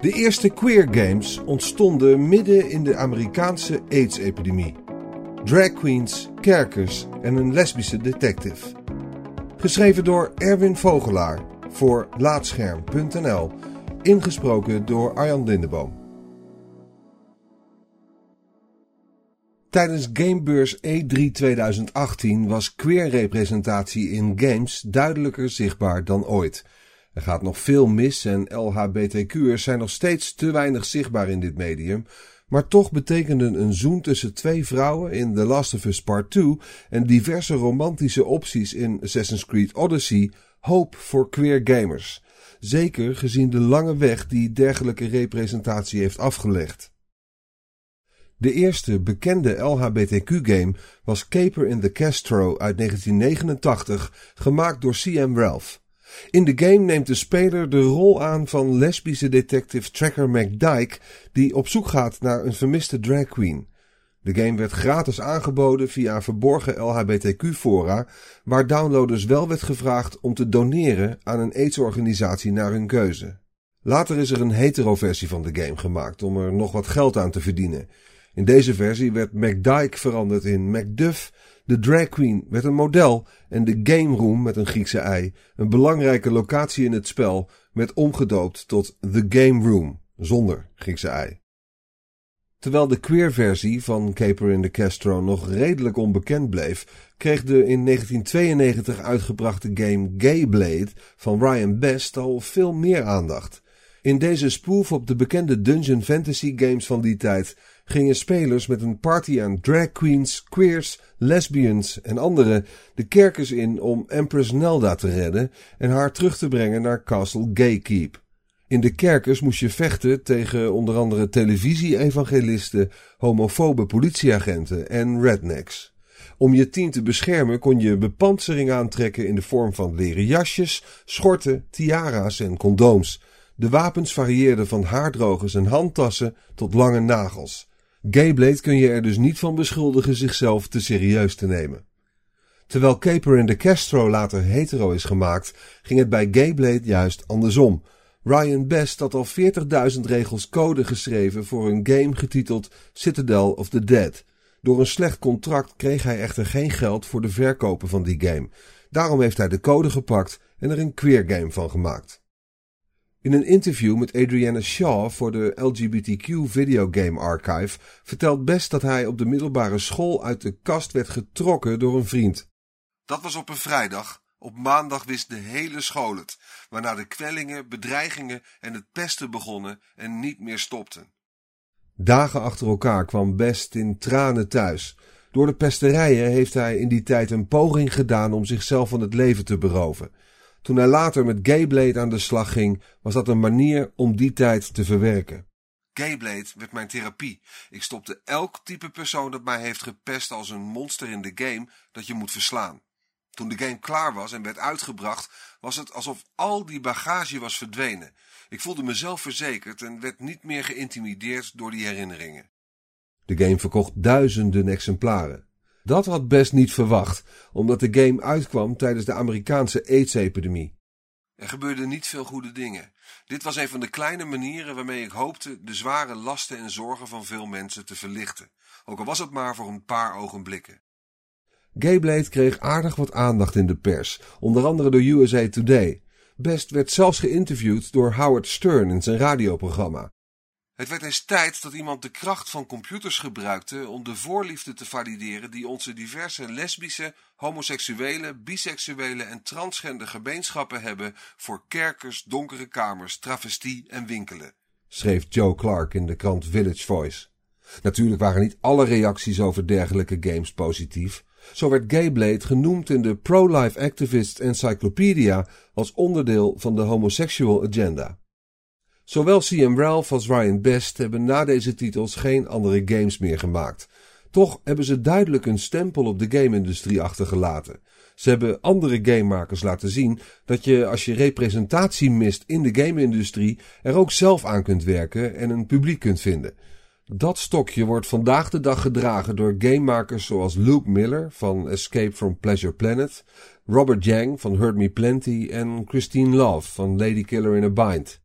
De eerste queer games ontstonden midden in de Amerikaanse AIDS-epidemie. Drag queens, kerkers en een lesbische detective. Geschreven door Erwin Vogelaar voor Laatscherm.nl. Ingesproken door Arjan Lindeboom. Tijdens Gamebeurs E3 2018 was queer representatie in games duidelijker zichtbaar dan ooit. Er gaat nog veel mis en LHBTQ'ers zijn nog steeds te weinig zichtbaar in dit medium. Maar toch betekenden een zoen tussen twee vrouwen in The Last of Us Part 2 en diverse romantische opties in Assassin's Creed Odyssey hoop voor queer gamers. Zeker gezien de lange weg die dergelijke representatie heeft afgelegd. De eerste bekende LHBTQ-game was Caper in the Castro uit 1989, gemaakt door CM Ralph. In de game neemt de speler de rol aan van lesbische detective Tracker McDyke, die op zoek gaat naar een vermiste drag queen. De game werd gratis aangeboden via verborgen LHBTQ-fora, waar downloaders wel werd gevraagd om te doneren aan een AIDS-organisatie naar hun keuze. Later is er een hetero-versie van de game gemaakt om er nog wat geld aan te verdienen. In deze versie werd McDyke veranderd in Macduff, de drag queen werd een model en de game room met een Griekse ei, een belangrijke locatie in het spel, werd omgedoopt tot The Game Room, zonder Griekse ei. Terwijl de queer versie van Caper in the Castro nog redelijk onbekend bleef, kreeg de in 1992 uitgebrachte game Gayblade van Ryan Best al veel meer aandacht. In deze spoof op de bekende dungeon fantasy games van die tijd gingen spelers met een party aan drag queens, queers, lesbians en anderen de kerkers in om Empress Nelda te redden en haar terug te brengen naar Castle Gaykeep. In de kerkers moest je vechten tegen onder andere televisie-evangelisten, homofobe politieagenten en rednecks. Om je team te beschermen kon je bepansering aantrekken in de vorm van leren jasjes, schorten, tiara's en condooms. De wapens varieerden van haardrogers en handtassen tot lange nagels. Gayblade kun je er dus niet van beschuldigen zichzelf te serieus te nemen. Terwijl Caper in the Castro later hetero is gemaakt, ging het bij Gayblade juist andersom. Ryan Best had al 40.000 regels code geschreven voor een game getiteld Citadel of the Dead. Door een slecht contract kreeg hij echter geen geld voor de verkopen van die game. Daarom heeft hij de code gepakt en er een queer game van gemaakt. In een interview met Adriana Shaw voor de LGBTQ Videogame Archive vertelt Best dat hij op de middelbare school uit de kast werd getrokken door een vriend. Dat was op een vrijdag. Op maandag wist de hele school het, waarna de kwellingen, bedreigingen en het pesten begonnen en niet meer stopten. Dagen achter elkaar kwam Best in tranen thuis. Door de pesterijen heeft hij in die tijd een poging gedaan om zichzelf van het leven te beroven. Toen hij later met Gayblade aan de slag ging, was dat een manier om die tijd te verwerken. Gayblade werd mijn therapie. Ik stopte elk type persoon dat mij heeft gepest als een monster in de game dat je moet verslaan. Toen de game klaar was en werd uitgebracht, was het alsof al die bagage was verdwenen. Ik voelde mezelf verzekerd en werd niet meer geïntimideerd door die herinneringen. De game verkocht duizenden exemplaren. Dat had Best niet verwacht, omdat de game uitkwam tijdens de Amerikaanse AIDS-epidemie. Er gebeurden niet veel goede dingen. Dit was een van de kleine manieren waarmee ik hoopte de zware lasten en zorgen van veel mensen te verlichten, ook al was het maar voor een paar ogenblikken. Gayblade kreeg aardig wat aandacht in de pers, onder andere door USA Today. Best werd zelfs geïnterviewd door Howard Stern in zijn radioprogramma. Het werd eens tijd dat iemand de kracht van computers gebruikte om de voorliefde te valideren die onze diverse lesbische, homoseksuele, biseksuele en transgender gemeenschappen hebben voor kerkers, donkere kamers, travestie en winkelen, schreef Joe Clark in de krant Village Voice. Natuurlijk waren niet alle reacties over dergelijke games positief. Zo werd Gayblade genoemd in de Pro-Life Activist Encyclopedia als onderdeel van de homosexual agenda. Zowel CM Ralph als Ryan Best hebben na deze titels geen andere games meer gemaakt. Toch hebben ze duidelijk een stempel op de game-industrie achtergelaten. Ze hebben andere gamemakers laten zien dat je als je representatie mist in de game-industrie er ook zelf aan kunt werken en een publiek kunt vinden. Dat stokje wordt vandaag de dag gedragen door gamemakers zoals Luke Miller van Escape from Pleasure Planet, Robert Yang van Hurt Me Plenty en Christine Love van Lady Killer in a Bind.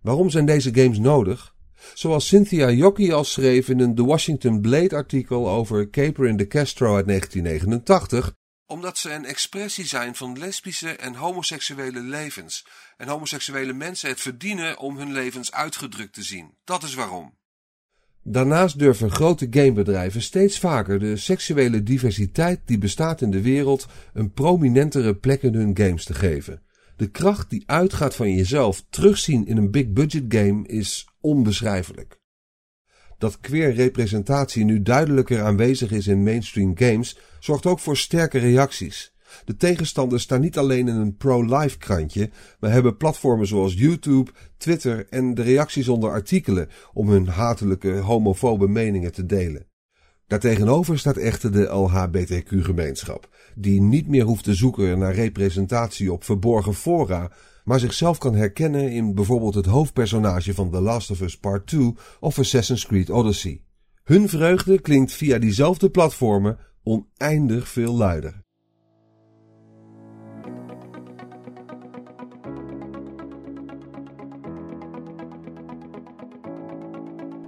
Waarom zijn deze games nodig? Zoals Cynthia Jockey al schreef in een The Washington Blade artikel over Caper in the Castro uit 1989, omdat ze een expressie zijn van lesbische en homoseksuele levens en homoseksuele mensen het verdienen om hun levens uitgedrukt te zien. Dat is waarom. Daarnaast durven grote gamebedrijven steeds vaker de seksuele diversiteit die bestaat in de wereld een prominentere plek in hun games te geven. De kracht die uitgaat van jezelf terugzien in een big budget game is onbeschrijfelijk. Dat queer representatie nu duidelijker aanwezig is in mainstream games zorgt ook voor sterke reacties. De tegenstanders staan niet alleen in een pro-life krantje, maar hebben platformen zoals YouTube, Twitter en de reacties onder artikelen om hun hatelijke homofobe meningen te delen. Daartegenover staat echter de LHBTQ-gemeenschap, die niet meer hoeft te zoeken naar representatie op verborgen fora, maar zichzelf kan herkennen in bijvoorbeeld het hoofdpersonage van The Last of Us Part 2 of Assassin's Creed Odyssey. Hun vreugde klinkt via diezelfde platformen oneindig veel luider.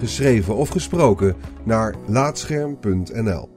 geschreven of gesproken, naar laatscherm.nl.